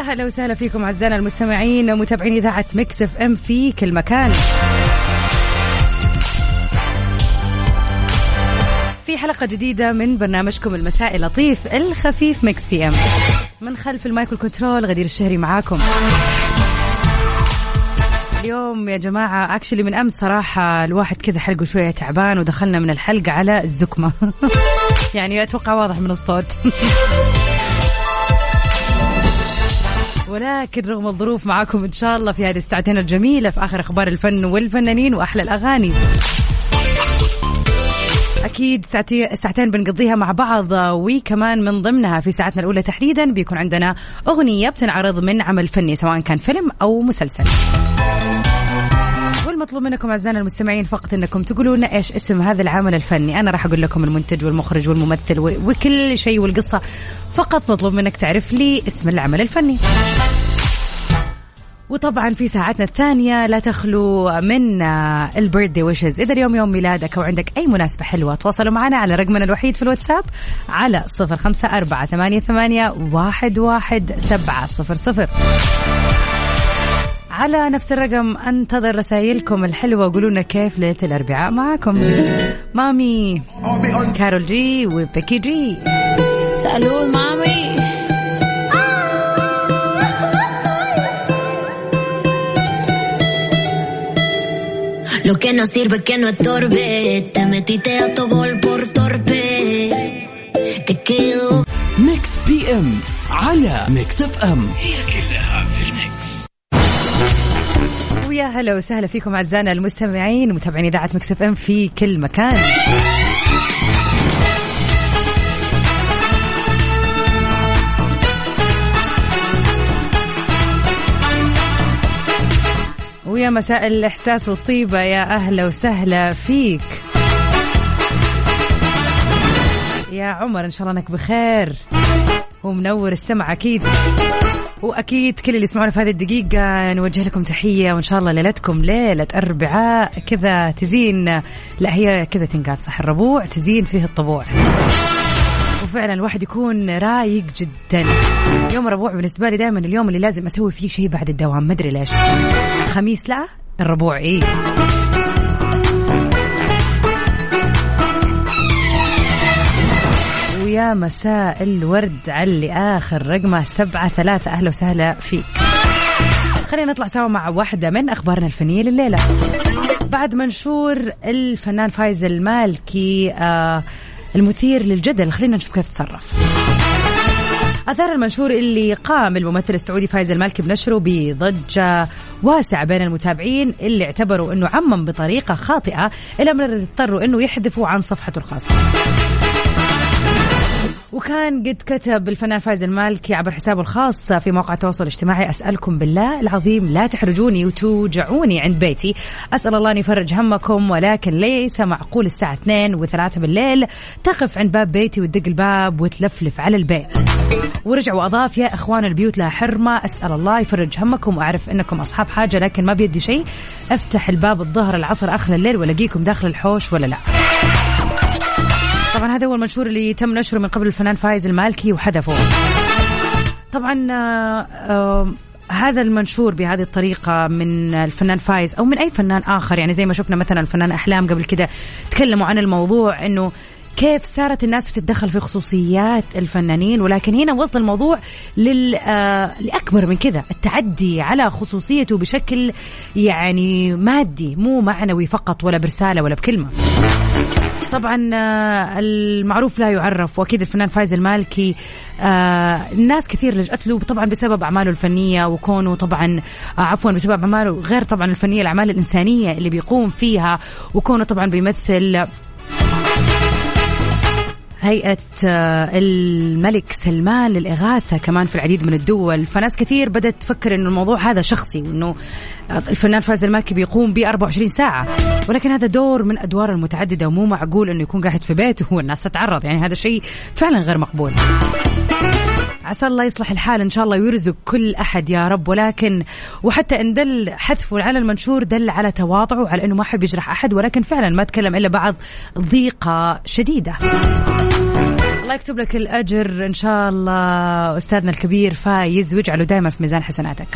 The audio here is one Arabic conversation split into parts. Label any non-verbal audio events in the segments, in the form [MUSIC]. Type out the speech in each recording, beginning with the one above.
هلا وسهلا فيكم أعزائنا المستمعين ومتابعين إذاعة Mix FM في كل مكان. في حلقة جديدة من برنامجكم المسائي اللطيف الخفيف Mix PM. من خلف ال mic control غدير الشهري معاكم. اليوم يا جماعة actually من أمس صراحة الواحد كذا حلقه شوية تعبان ودخلنا من الحلقة على الزكمة. [LAUGHS] يعني أتوقع واضح من الصوت. [LAUGHS] ولكن رغم الظروف معاكم إن شاء الله في هذه الساعتين الجميلة في آخر أخبار الفن والفنانين وأحلى الأغاني. أكيد ساعتين بنقضيها مع بعض وكمان من ضمنها في ساعتنا الأولى تحديدا بيكون عندنا أغنية بتنعرض من عمل فني سواء كان فيلم أو مسلسل. والمطلوب منكم أعزائنا المستمعين فقط إنكم تقولوا لنا إيش اسم هذا العمل الفني. أنا راح أقول لكم المنتج والمخرج والممثل وكل شيء والقصة. فقط مطلوب منك تعرف لي اسم العمل الفني. وطبعا في ساعتنا الثانية لا تخلو من البيرثدي ويشز إذا اليوم يوم ميلادك أو عندك أي مناسبة حلوة تواصلوا معنا على رقمنا الوحيد في الواتساب على صفر خمسة أربعة ثمانية واحد, واحد سبعة صفر صفر. على نفس الرقم انتظر رسائلكم الحلوة. وقولوا لنا كيف ليلة الأربعاء معكم مامي كارول جي وبيكي جي. سألوا مامي. Lo que no sirve que no estorbe. Te metiste a tu gol por torpe. Que quedó. ميكس بي ام على اف ام هي كلها ويا هلا وسهلا فيكم أعزائنا المستمعين ومتابعين إذاعة Mix FM في كل مكان. ويا مساء الإحساس والطيبة يا أهلا وسهلا فيك. يا عمر إن شاء الله أنك بخير. ومنور السمع أكيد. وأكيد كل اللي يسمعونا في هذه الدقيقة نوجه لكم تحية وإن شاء الله ليلتكم ليلة أربعاء كذا تزين. لا هي كذا تنقال صح؟ الربوع تزين فيه الطبوع. وفعلا الواحد يكون رايق جدا. يوم الربوع بالنسبة لي دائما اليوم اللي لازم أسوي فيه شيء بعد الدوام ما أدري ليش. الخميس لا الربوع إيه. ويا مساء الورد على آخر رقمة. سبعة ثلاثة. أهلا وسهلا فيك. خلينا نطلع سوا مع واحدة من أخبارنا الفنية لليلة. بعد منشور الفنان فايز المالكي آه المثير للجدل. خلينا نشوف كيف تصرف. أثار المنشور اللي قام الممثل السعودي فايز المالكي بنشره بضجة واسعة بين المتابعين اللي اعتبروا أنه عمم بطريقة خاطئة إلى من اضطروا أنه يحذفوا عن صفحته الخاصة وكان قد كتب الفنان فايز المالكي عبر حسابه الخاص في موقع التواصل الاجتماعي أسألكم بالله العظيم لا تحرجوني وتوجعوني عند بيتي. أسأل الله أن يفرج همكم ولكن ليس معقول الساعة 2 و3 بالليل تقف عند باب بيتي وتدق الباب وتلفلف على البيت. ورجع وأضاف يا إخوان البيوت لا حرمة أسأل الله يفرج همكم وأعرف أنكم أصحاب حاجة لكن ما بيدي شيء. أفتح الباب الظهر العصر آخر الليل ولاقيكم داخل الحوش ولا لا؟ طبعا هذا هو المنشور اللي تم نشره من قبل الفنان فايز المالكي وحذفه. طبعا آه آه هذا المنشور بهذه الطريقة من الفنان فايز أو من أي فنان آخر. يعني زي ما شفنا مثلا الفنان أحلام قبل كده تكلموا عن الموضوع أنه كيف صارت الناس بتتدخل في خصوصيات الفنانين ولكن هنا وصل الموضوع لل آه لأكبر من كذا التعدي على خصوصيته بشكل يعني مادي مو معنوي فقط ولا برسالة ولا بكلمة. طبعا آه، المعروف لا يعرف وأكيد الفنان فايز المالكي. آه ناس كثير لجأت له طبعا بسبب أعماله الفنية وكونه طبعا آه عفوا بسبب أعماله غير طبعا الفنية الأعمال الإنسانية اللي بيقوم فيها وكونه طبعا بيمثل. هيئة آه، الملك سلمان للإغاثة كمان في العديد من الدول. فناس كثير بدأت تفكر أنه الموضوع هذا شخصي وأنه الفنان فاز المالكي بيقوم ب 24 ساعة. ولكن هذا دور من أدوار المتعددة ومو معقول أنه يكون قاعد في بيته والناس تتعرض. يعني هذا شيء فعلا غير مقبول. عسى الله يصلح الحال إن شاء الله ويرزق كل أحد يا رب. ولكن وحتى إن دل حذفه على المنشور دل على تواضعه على إنه ما حب يجرح أحد ولكن فعلا ما تكلم إلا بعض ضيقة شديدة. الله يكتب لك الأجر إن شاء الله. أستاذنا الكبير فايز ويجعله دائما في ميزان حسناتك.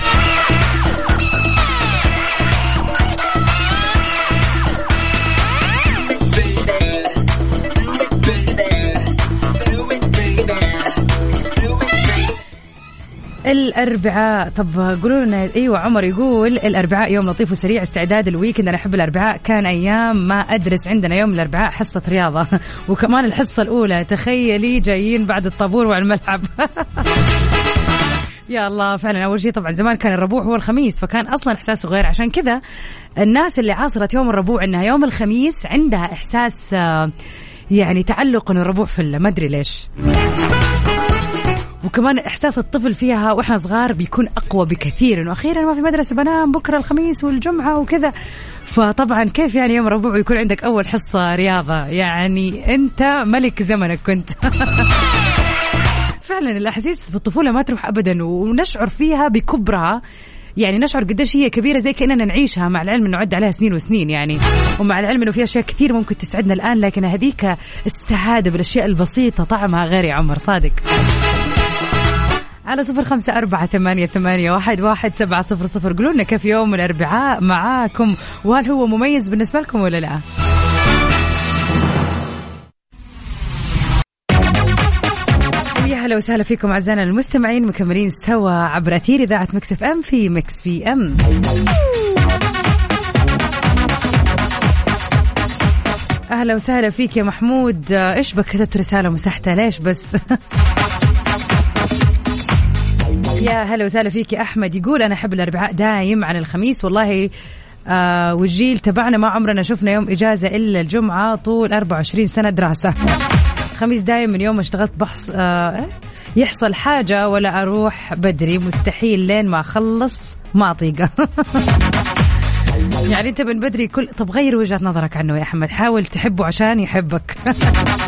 الأربعاء. طب قولوا لنا إيوه عمر يقول الأربعاء يوم لطيف وسريع استعداد الويكند أنا أحب الأربعاء. كان أيام ما أدرس عندنا يوم الأربعاء حصة رياضة. [LAUGHS] وكمان الحصة الأولى. تخيلي جايين بعد الطابور وعلى الملعب. [LAUGHS] يا الله فعلا. أول شيء طبعا زمان كان الربوع هو الخميس فكان أصلا احساسه غير عشان كذا الناس اللي عاصرت يوم الربوع إنها يوم الخميس عندها إحساس آه، يعني تعلق الربوع فله ما أدري ليش. وكمان إحساس الطفل فيها وإحنا صغار بيكون أقوى بكثير. إنه أخيرا ما في مدرسة بنام بكرة الخميس والجمعة وكذا. فطبعا كيف يعني يوم الربوع يكون عندك أول حصة رياضة؟ يعني أنت ملك زمنك كنت. [LAUGHS] فعلا الأحاسيس في الطفولة ما تروح ابدا ونشعر فيها بكبرها يعني نشعر قديش هي كبيرة زي كأننا نعيشها مع العلم إنه عد عليها سنين وسنين يعني. ومع العلم إنه في أشياء كثير ممكن تسعدنا الآن لكن هذيك السعادة بالأشياء البسيطة طعمها غير يا عمر صادق. على صفر خمسة أربعة ثمانية, ثمانية واحد, واحد سبعة صفر صفر. قولوا لنا كيف يوم الأربعاء معاكم؟ وهل هو مميز بالنسبة لكم ولا لا؟ يا هلا وسهلا فيكم أعزائنا المستمعين مكملين سوا عبر أثير إذاعة Mix FM في Mix PM. أهلا وسهلا فيك يا محمود. إيش بك؟ كتبت رسالة مسحتها ليش بس؟ [LAUGHS] يا هلا وسهلا فيك يا أحمد. يقول أنا أحب الأربعاء دايم عن الخميس. والله آه والجيل تبعنا ما عمرنا شفنا يوم إجازة إلا الجمعة طول 24 سنة دراسة. الخميس دايم من يوم ما اشتغلت بحص آه يحصل حاجة ولا أروح بدري. مستحيل لين ما أخلص ما أطيقه. [LAUGHS] يعني أنت من بدري كل طب غير وجهة نظرك عنه يا أحمد. حاول تحبه عشان يحبك. [LAUGHS]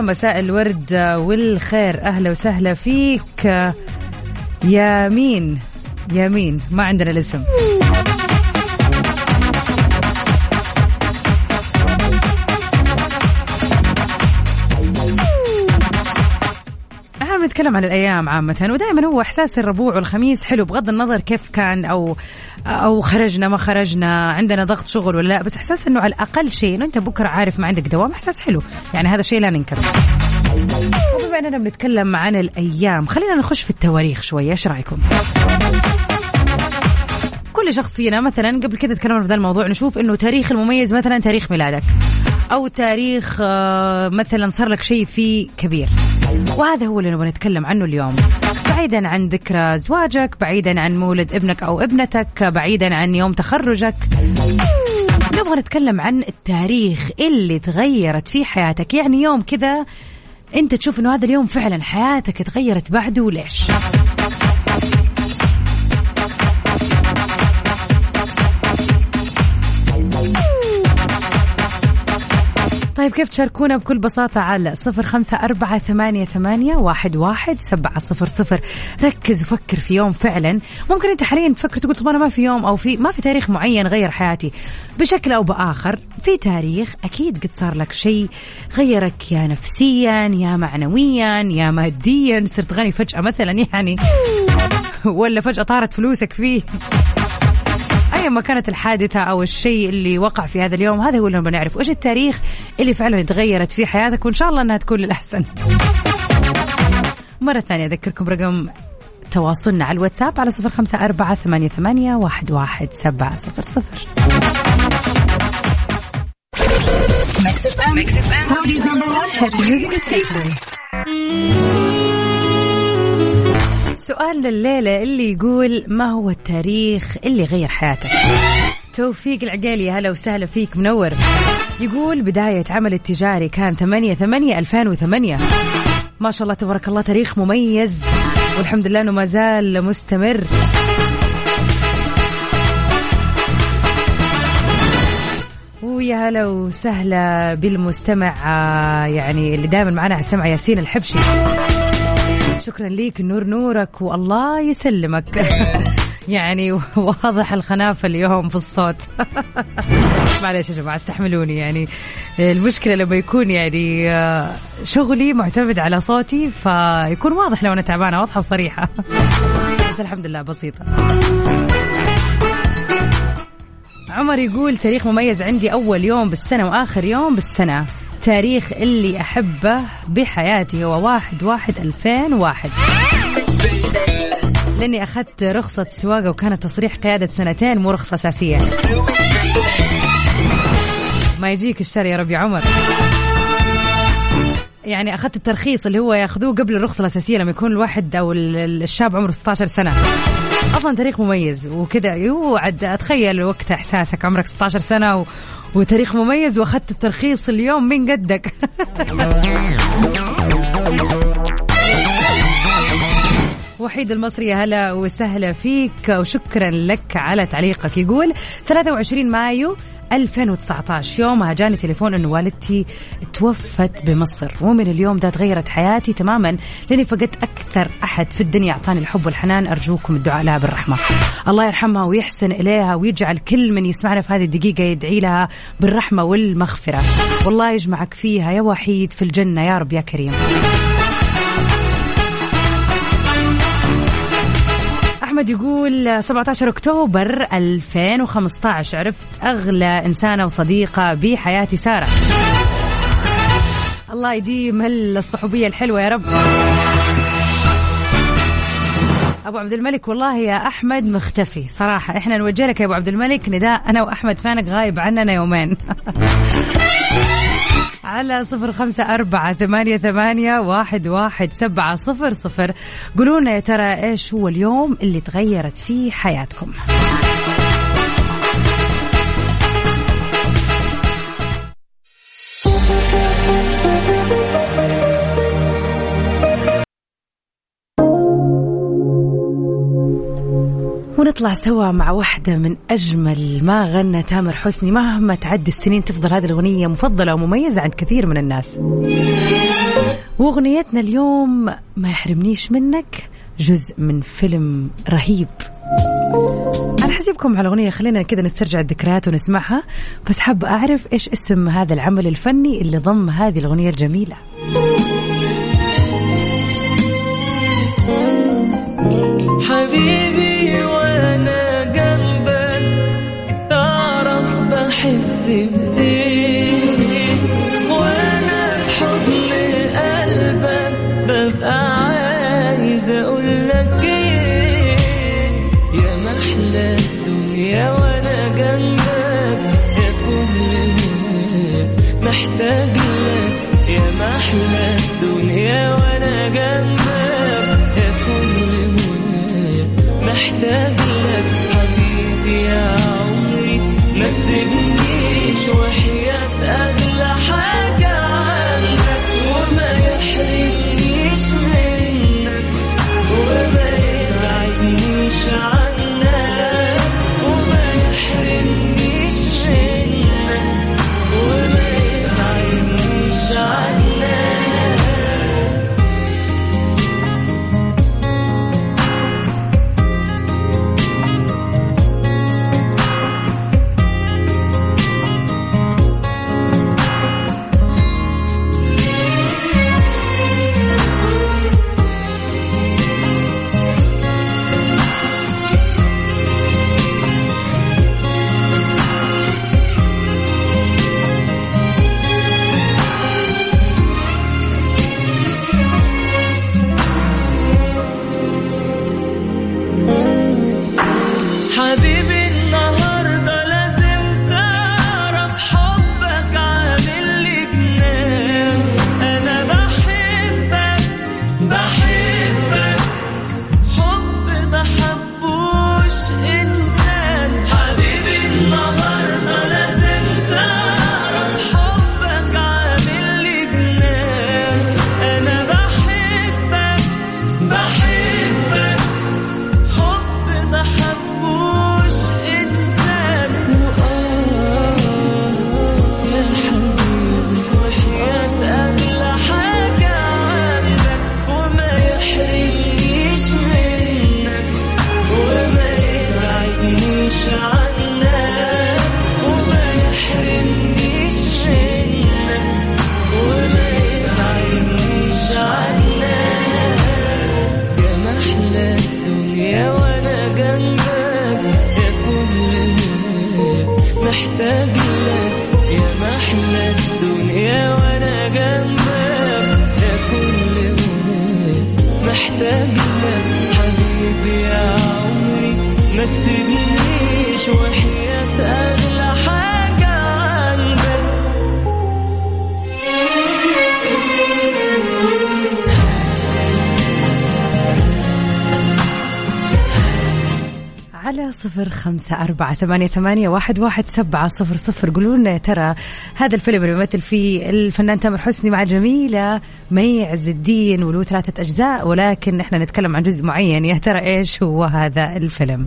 مساء الورد والخير. أهلا وسهلا فيك يا مين؟ يا مين؟ ما عندنا الاسم. إحنا بنتكلم عن الأيام عامة ودائما هو إحساس الربوع والخميس حلو بغض النظر كيف كان أو أو خرجنا ما خرجنا عندنا ضغط شغل ولا لا بس إحساس إنه على الأقل شيء إنه أنت بكرة عارف ما عندك دوام إحساس حلو. يعني هذا شيء لا ننكره وبما أننا بنتكلم عن الأيام خلينا نخش في التواريخ شوية إيش رأيكم؟ كل شخص فينا مثلا قبل كذا تكلمنا في ذا الموضوع نشوف إنه تاريخ المميز مثلا تاريخ ميلادك أو تاريخ آه، مثلا صار لك شيء فيه كبير. وهذا هو اللي نبغى نتكلم عنه اليوم. بعيدا عن ذكرى زواجك بعيدا عن مولد ابنك أو ابنتك بعيدا عن يوم تخرجك. نبغى نتكلم عن التاريخ اللي تغيرت فيه حياتك. يعني يوم كذا انت تشوف إنه هذا اليوم فعلا حياتك تغيرت. بعده وليش طيب كيف تشاركونا بكل بساطة على صفر خمسة أربعة ثمانية, ثمانية واحد, واحد سبعة صفر صفر. ركز وفكر في يوم فعلا. ممكن أنت حاليا تفكر تقول طب أنا ما في يوم أو في ما في تاريخ معين غير حياتي. بشكل أو بآخر في تاريخ أكيد قد صار لك شيء غيرك يا نفسيا يا معنويا يا ماديا. صرت غني فجأة مثلا يعني. ولا فجأة طارت فلوسك فيه. ايا ما كانت الحادثة أو الشيء اللي وقع في هذا اليوم. هذا هو اللي نبغى نعرف إيش التاريخ اللي فعلا تغيرت فيه حياتك؟ وإن شاء الله إنها تكون للأحسن. مرة ثانية أذكركم رقم تواصلنا على الواتساب على صفر خمسة أربعة ثمانية, ثمانية واحد, واحد سبعة صفر صفر. سؤال لليلة اللي يقول ما هو التاريخ اللي غير حياتك? توفيق العقيلي هلا وسهلا فيك منور. يقول بداية عمل التجاري كان 8 8 2008 ما شاء الله تبارك الله تاريخ مميز والحمد لله إنه ما زال مستمر. ويا هلا وسهلا بالمستمع يعني اللي دائما معنا على السمع ياسين الحبشي. شكرا ليك نور نورك والله يسلمك. [LAUGHS] يعني واضح الخنافة اليوم في الصوت. [LAUGHS] معلش يا جماعة استحملوني. يعني المشكلة لما يكون يعني آه، شغلي معتمد على صوتي فيكون واضح لو أنا تعبانة واضحة وصريحة. [LAUGHS] بس الحمد لله بسيطة. عمر يقول تاريخ مميز عندي أول يوم بالسنة وآخر يوم بالسنة. تاريخ اللي أحبه بحياتي هو واحد واحد ألفين واحد. لأني أخذت رخصة سواقة وكانت تصريح قيادة سنتين مو رخصة أساسية. ما يجيك الشر يا رب يا عمر. يعني أخذت الترخيص اللي هو ياخذوه قبل الرخصة الأساسية لما يكون الواحد أو الشاب عمره 16 سنة. أصلا تاريخ مميز وكذا. يوعد أتخيل وقت إحساسك. عمرك 16 سنة. وتاريخ مميز وأخذت الترخيص اليوم من قدك [LAUGHS] وحيد المصري هلا وسهلا فيك وشكرا لك على تعليقك. يقول 23 مايو 2019 يومها جاني تليفون انه والدتي توفت بمصر ومن اليوم ده تغيرت حياتي تماما لأني فقدت أكثر أحد في الدنيا. أعطاني الحب والحنان أرجوكم الدعاء لها بالرحمة. الله يرحمها ويحسن إليها ويجعل كل من يسمعنا في هذه الدقيقة يدعي لها بالرحمة والمغفرة. والله يجمعك فيها يا وحيد في الجنة يا رب يا كريم. احمد يقول 17 أكتوبر 2015 عرفت أغلى إنسانة وصديقة بحياتي سارة. الله يديم الصحوبية الحلوة يا رب. أبو عبد الملك والله يا أحمد مختفي. صراحة إحنا نوجه لك يا أبو عبد الملك نداء أنا وأحمد فانك غايب عننا يومين. [LAUGHS] على صفر خمسة أربعة ثمانية, ثمانية واحد, واحد سبعة صفر صفر. قولوا يا ترى إيش هو اليوم اللي تغيرت فيه حياتكم؟ ونطلع سوا مع واحدة من أجمل ما غنى تامر حسني. مهما تعدي السنين تفضل هذه الأغنية مفضلة ومميزة عند كثير من الناس. وأغنيتنا اليوم ما يحرمنيش منك جزء من فيلم رهيب. أنا حسيبكم على الأغنية خلينا كذا نسترجع الذكريات ونسمعها. بس حابة أعرف إيش اسم هذا العمل الفني اللي ضم هذه الأغنية الجميلة. خمسة أربعة ثمانية, ثمانية واحد, واحد سبعة صفر صفر. قولوا لنا ترى هذا الفيلم اللي بيمثل فيه الفنان تامر حسني مع الجميلة مي عز الدين وله ثلاثة أجزاء ولكن إحنا نتكلم عن جزء معين. يا ترى إيش هو هذا الفيلم؟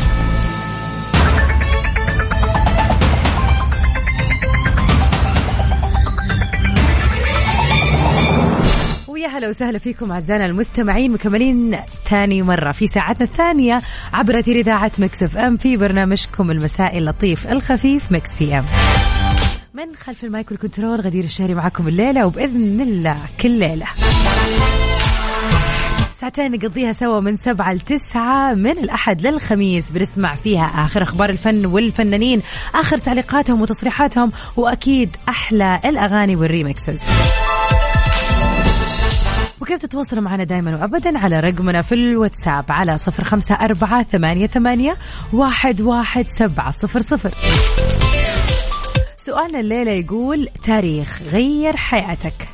ويا هلا وسهلا فيكم أعزائنا المستمعين مكملين ثاني مرة في ساعتنا الثانية عبر أثير إذاعة Mix FM في برنامجكم المسائي اللطيف الخفيف Mix PM. من خلف ال mic وال control غدير الشهري معكم الليلة وبإذن الله كل ليلة. ساعتين نقضيها سوا من سبعة لتسعة من الأحد للخميس بنسمع فيها آخر أخبار الفن والفنانين آخر تعليقاتهم وتصريحاتهم وأكيد أحلى الأغاني وال remixes وكيف تتواصلوا معنا دائما وابدا على رقمنا في الواتساب على صفر خمسة أربعة ثمانية, ثمانية واحد, واحد سبعة صفر صفر. سؤالنا الليلة يقول تاريخ غير حياتك.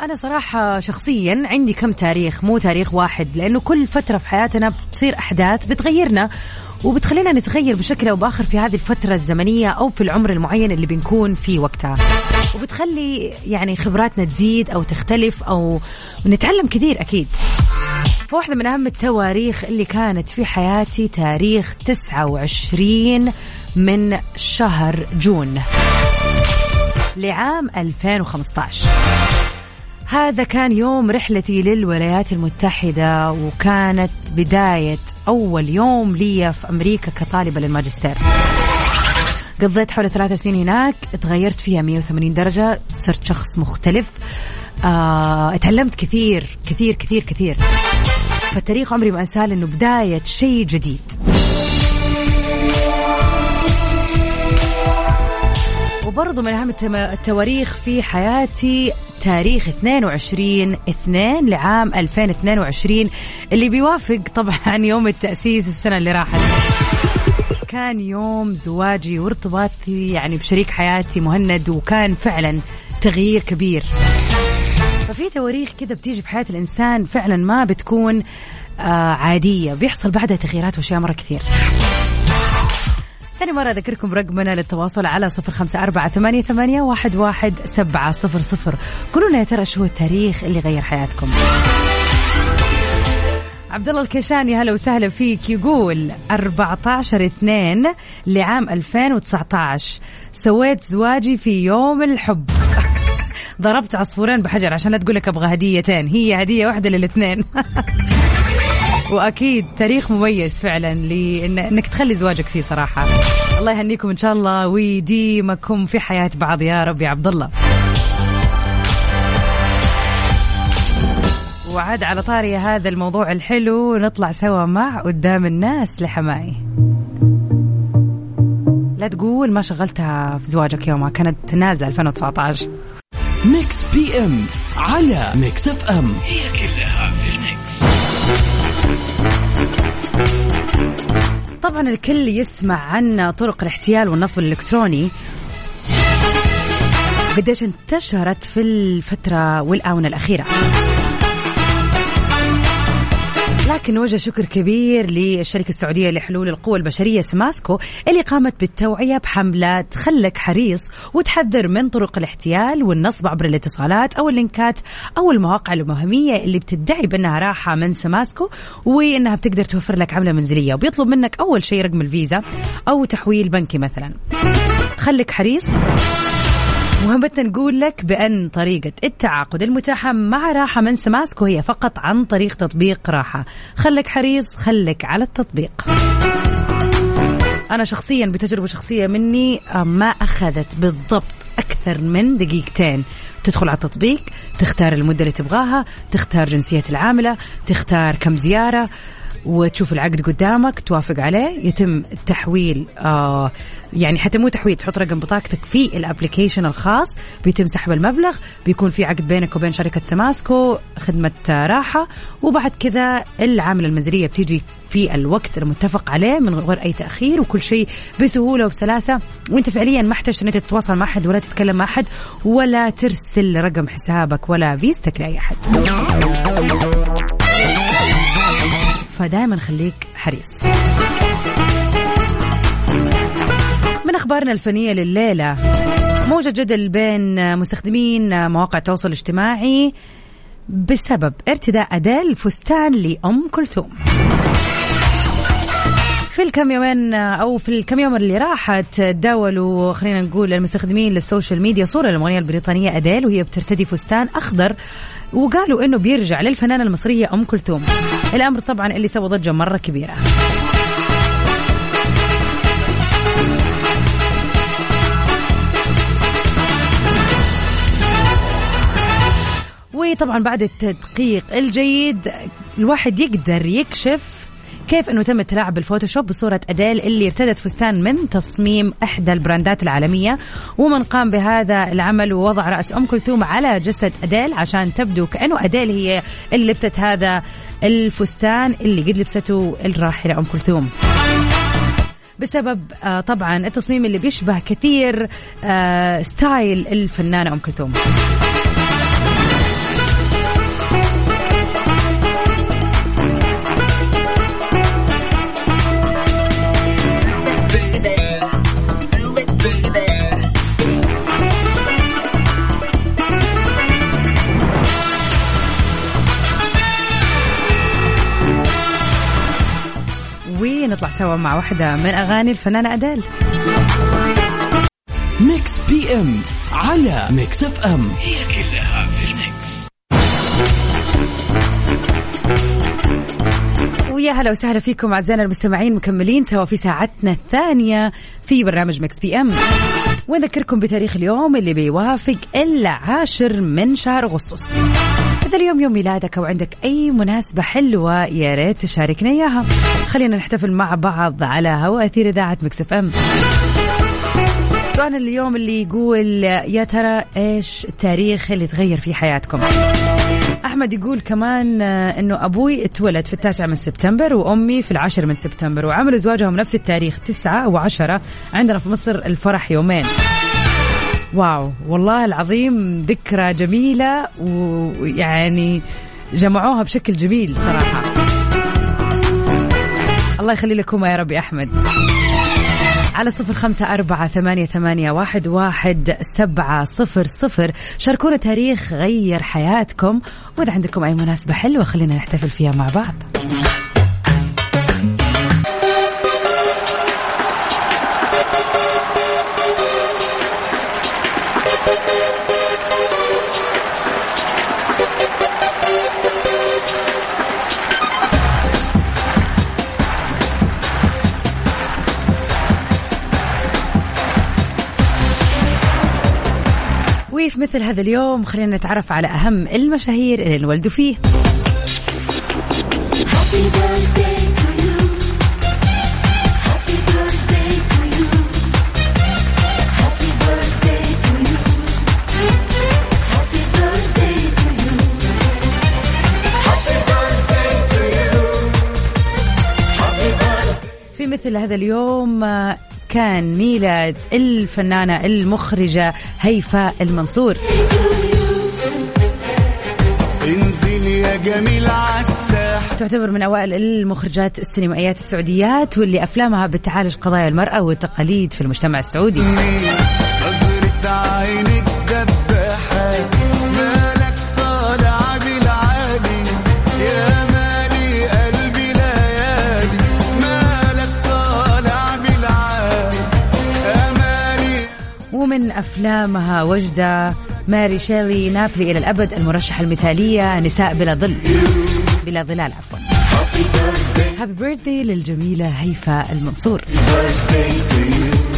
أنا صراحة شخصيا عندي كم تاريخ مو تاريخ واحد لأنه كل فترة في حياتنا بتصير أحداث بتغيرنا. وبتخلينا نتغير بشكل أو بآخر في هذه الفترة الزمنية أو في العمر المعين اللي بنكون فيه وقتها. وبتخلي يعني خبراتنا تزيد أو تختلف أو نتعلم كثير أكيد. فواحدة من أهم التواريخ اللي كانت في حياتي تاريخ 29 من شهر جون لعام 2015 هذا كان يوم رحلتي للولايات المتحدة وكانت بداية أول يوم لي في أمريكا كطالبة للماجستير. قضيت حول ثلاثة سنين هناك تغيرت فيها 180 درجة صرت شخص مختلف. آه، اتعلمت كثير كثير كثير كثير. فالتاريخ عمري ما أنساه لأنه بداية شيء جديد. وبرضه من أهم التواريخ في حياتي تاريخ 22 2 لعام 2022 اللي بيوافق طبعا يوم التأسيس السنة اللي راحت. كان يوم زواجي وارتباطي يعني بشريك حياتي مهند وكان فعلا تغيير كبير. ففي تواريخ كذا بتيجي في حياة الإنسان فعلا ما بتكون آه عادية. بيحصل بعدها تغييرات وأشياء مرة كثير. ثاني مرة أذكركم رقمنا للتواصل على صفر خمسة أربعة ثمانية, ثمانية واحد, واحد سبعة صفر صفر. قولوا يا ترى شو التاريخ اللي غير حياتكم؟ عبد الله الكيشاني هلا وسهلا فيك. يقول 14 2 لعام 2019 سويت زواجي في يوم الحب. [LAUGHS] ضربت عصفورين بحجر. عشان لا تقول لك أبغى هديتين. هي هدية واحدة للاثنين. [LAUGHS] وأكيد تاريخ مميز فعلا لإنك تخلي زواجك فيه صراحة. الله يهنيكم إن شاء الله ويديمكم في حياة بعض يا رب يا عبد الله وعاد على طاري هذا الموضوع الحلو نطلع سوا مع قدام الناس لحماي. لا تقول ما شغلتها في زواجك يومها كانت نازله 2019 ميكس بي إم على ميكس إف إم. هي كلها. طبعا الكل يسمع عن طرق الاحتيال والنصب الإلكتروني. قديش انتشرت في الفترة والآونة الأخيرة. لكن وجه شكر كبير للشركة السعودية لحلول القوى البشرية سماسكو اللي قامت بالتوعية بحملة خلك حريص وتحذر من طرق الاحتيال والنصب عبر الاتصالات أو اللينكات أو المواقع الوهمية اللي بتدعي بأنها راحة من سماسكو وإنها بتقدر توفر لك عملة منزلية. وبيطلب منك أول شيء رقم الفيزا أو تحويل بنكي مثلا. خليك حريص. مهمتنا نقول لك بأن طريقة التعاقد المتاحة مع راحة من سماسكو هي فقط عن طريق تطبيق راحة. خلك حريص خلك على التطبيق. أنا شخصيا بتجربة شخصية مني آه، ما أخذت بالضبط أكثر من دقيقتين. تدخل على التطبيق تختار المدة اللي تبغاها تختار جنسية العاملة تختار كم زيارة وتشوف العقد قدامك توافق عليه. يتم التحويل آه يعني حتى مو تحويل تحط رقم بطاقتك في ال application الخاص. بيتم سحب المبلغ بيكون في عقد بينك وبين شركة سماسكو خدمة راحة. وبعد كذا العاملة المنزلية بتيجي في الوقت المتفق عليه من غير أي تأخير وكل شيء بسهولة وبسلاسة. وأنت فعليا ما احتجت إن أنت تتواصل مع أحد ولا تتكلم مع أحد ولا ترسل رقم حسابك ولا فيزتك لأي أحد. فدائما خليك حريص. من أخبارنا الفنية لليلة موجة جدل بين مستخدمين مواقع التواصل الاجتماعي بسبب ارتداء أديل فستان لأم كلثوم. في الكم يومين أو في الكم يوم اللي راحت تداولوا خلينا نقول المستخدمين للسوشيال ميديا صورة للمغنية البريطانية أديل وهي بترتدي فستان أخضر وقالوا إنه بيرجع للفنانة المصرية أم كلثوم. الأمر طبعا اللي سوى ضجة مرة كبيرة. وطبعا بعد التدقيق الجيد الواحد يقدر يكشف كيف إنه تم التلاعب بالفوتوشوب بصورة اديل اللي ارتدت فستان من تصميم إحدى البراندات العالمية ومن قام بهذا العمل ووضع رأس أم كلثوم على جسد أديل عشان تبدو كأنه أديل هي اللي لبست هذا الفستان اللي قد لبسته الراحلة أم كلثوم. بسبب آه طبعا التصميم اللي بيشبه كثير آه ستايل الفنانة أم كلثوم. ونطلع سوا مع واحدة من أغاني الفنانة أديل. Mix PM على Mix F M هي كلها في ال mix. ويا هلا وسهلا فيكم أعزائنا المستمعين مكملين سوا في ساعتنا الثانية في برنامج Mix PM ونذكركم بتاريخ اليوم اللي بيوافق العاشر من شهر أغسطس. هذا اليوم يوم ميلادك أو عندك أي مناسبة حلوة يا ريت تشاركنا إياها. خلينا نحتفل مع بعض على هواء أثير إذاعة Mix FM. سؤال اليوم اللي يقول يا ترى إيش التاريخ اللي تغير في حياتكم؟ أحمد يقول كمان آه، إنه أبوي اتولد في التاسع من سبتمبر وأمي في العاشر من سبتمبر وعملوا زواجهم نفس التاريخ تسعة وعشرة عندنا في مصر الفرح يومين. wow والله العظيم ذكرى جميلة ويعني جمعوها بشكل جميل صراحة. الله يخلي لكم يا رب يا أحمد. على صفر خمسة أربعة ثمانية, ثمانية واحد, واحد سبعة صفر صفر. شاركونا تاريخ غير حياتكم وإذا عندكم أي مناسبة حلوة خلينا نحتفل فيها مع بعض. مثل هذا اليوم خلينا نتعرف على أهم المشاهير اللي انولدوا فيه. في مثل هذا اليوم آه، كان ميلاد الفنانة المخرجة هيفاء المنصور. انزل يا جميل تعتبر من أوائل المخرجات السينمائيات السعوديات واللي أفلامها بتعالج قضايا المرأة والتقاليد في المجتمع السعودي. أفلامها وجدة ماري شيلي نابلي إلى الأبد المرشحة المثالية نساء بلا ظل بلا ظلال عفوا. Happy birthday للجميلة هيفاء المنصور.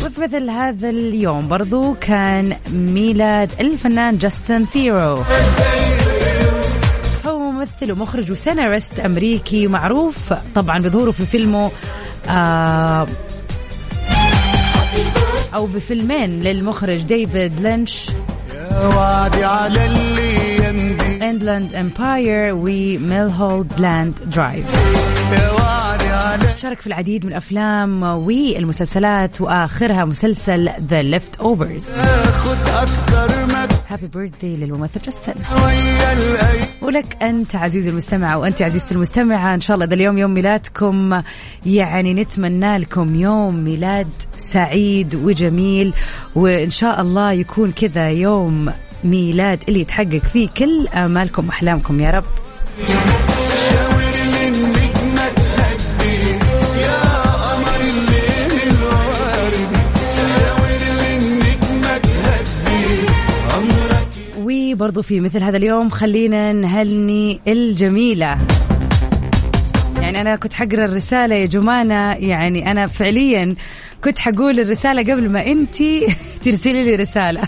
وفي مثل هذا اليوم برضو كان ميلاد الفنان جاستن ثيرو. هو ممثل ومخرج وسيناريست أمريكي معروف طبعا بظهوره في فيلمه آه أو بفيلمين للمخرج ديفيد لينش. وعدي على اللي يمضي Inland Empire و Mulholland Drive شارك في العديد من الأفلام والمسلسلات وآخرها مسلسل The Leftovers happy birthday للممثل جاستن. ولك أنت عزيزي المستمع وأنت عزيزتي المستمعة. إن شاء الله اذا اليوم يوم ميلادكم. يعني نتمنى لكم يوم ميلاد سعيد وجميل. وإن شاء الله يكون كذا يوم ميلاد اللي يتحقق فيه كل آمالكم وأحلامكم. يا رب. وبرضو في مثل هذا اليوم خلينا نهني الجميلة. يعني أنا كنت حقرا الرسالة يا جمانة يعني أنا فعليا كنت حقول الرسالة قبل ما أنت [LAUGHS] ترسلي لي رسالة.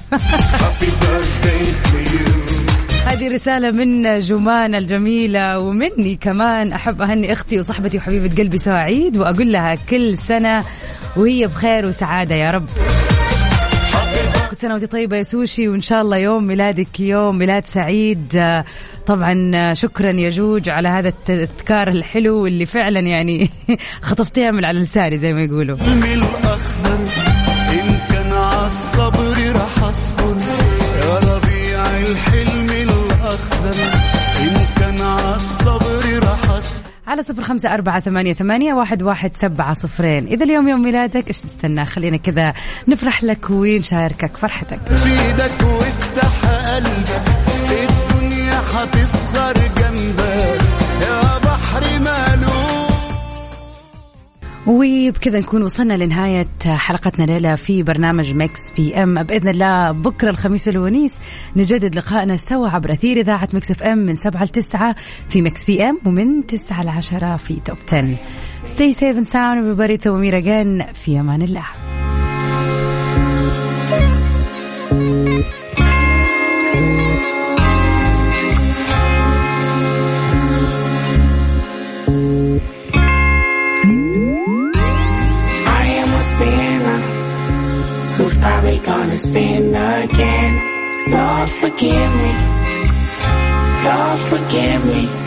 هذه رسالة من جمانة الجميلة ومني كمان أحب أهني أختي وصاحبتي وحبيبة قلبي سعيد وأقول لها كل سنة وهي بخير وسعادة يا رب. كل سنة وانت طيبة يا سوشي وإن شاء الله يوم ميلادك يوم ميلاد سعيد. آه، طبعا آه، شكرا يا جوج على هذا التذكار الحلو اللي فعلا يعني [LAUGHS] خطفتيها من على لساني زي ما يقولوا. إن كان عالصبر راح أصبر. يا ربيع الحلم الأخضر إن كان أصبر على صفر خمسة أربعة ثمانية, ثمانية واحد, واحد سبعة صفرين. إذا اليوم يوم ميلادك إيش تستنى؟ خلينا كذا نفرح لك ونشاركك فرحتك. بإيدك وافتح قلبك الدنيا هتصغر جنبك. يا بحر مالوف وبكذا نكون وصلنا لنهاية حلقتنا ليلة في برنامج Mix PM بإذن الله بكرة الخميس الونيس نجدد لقائنا سوا عبر أثير إذاعة Mix FM من 7 ل 9 في Mix PM ومن 9 ل 10 في Top 10 Stay safe and sound everybody. to Amira again. في أمان الله. Who's probably gonna sin again. Lord, forgive me. Lord, forgive me.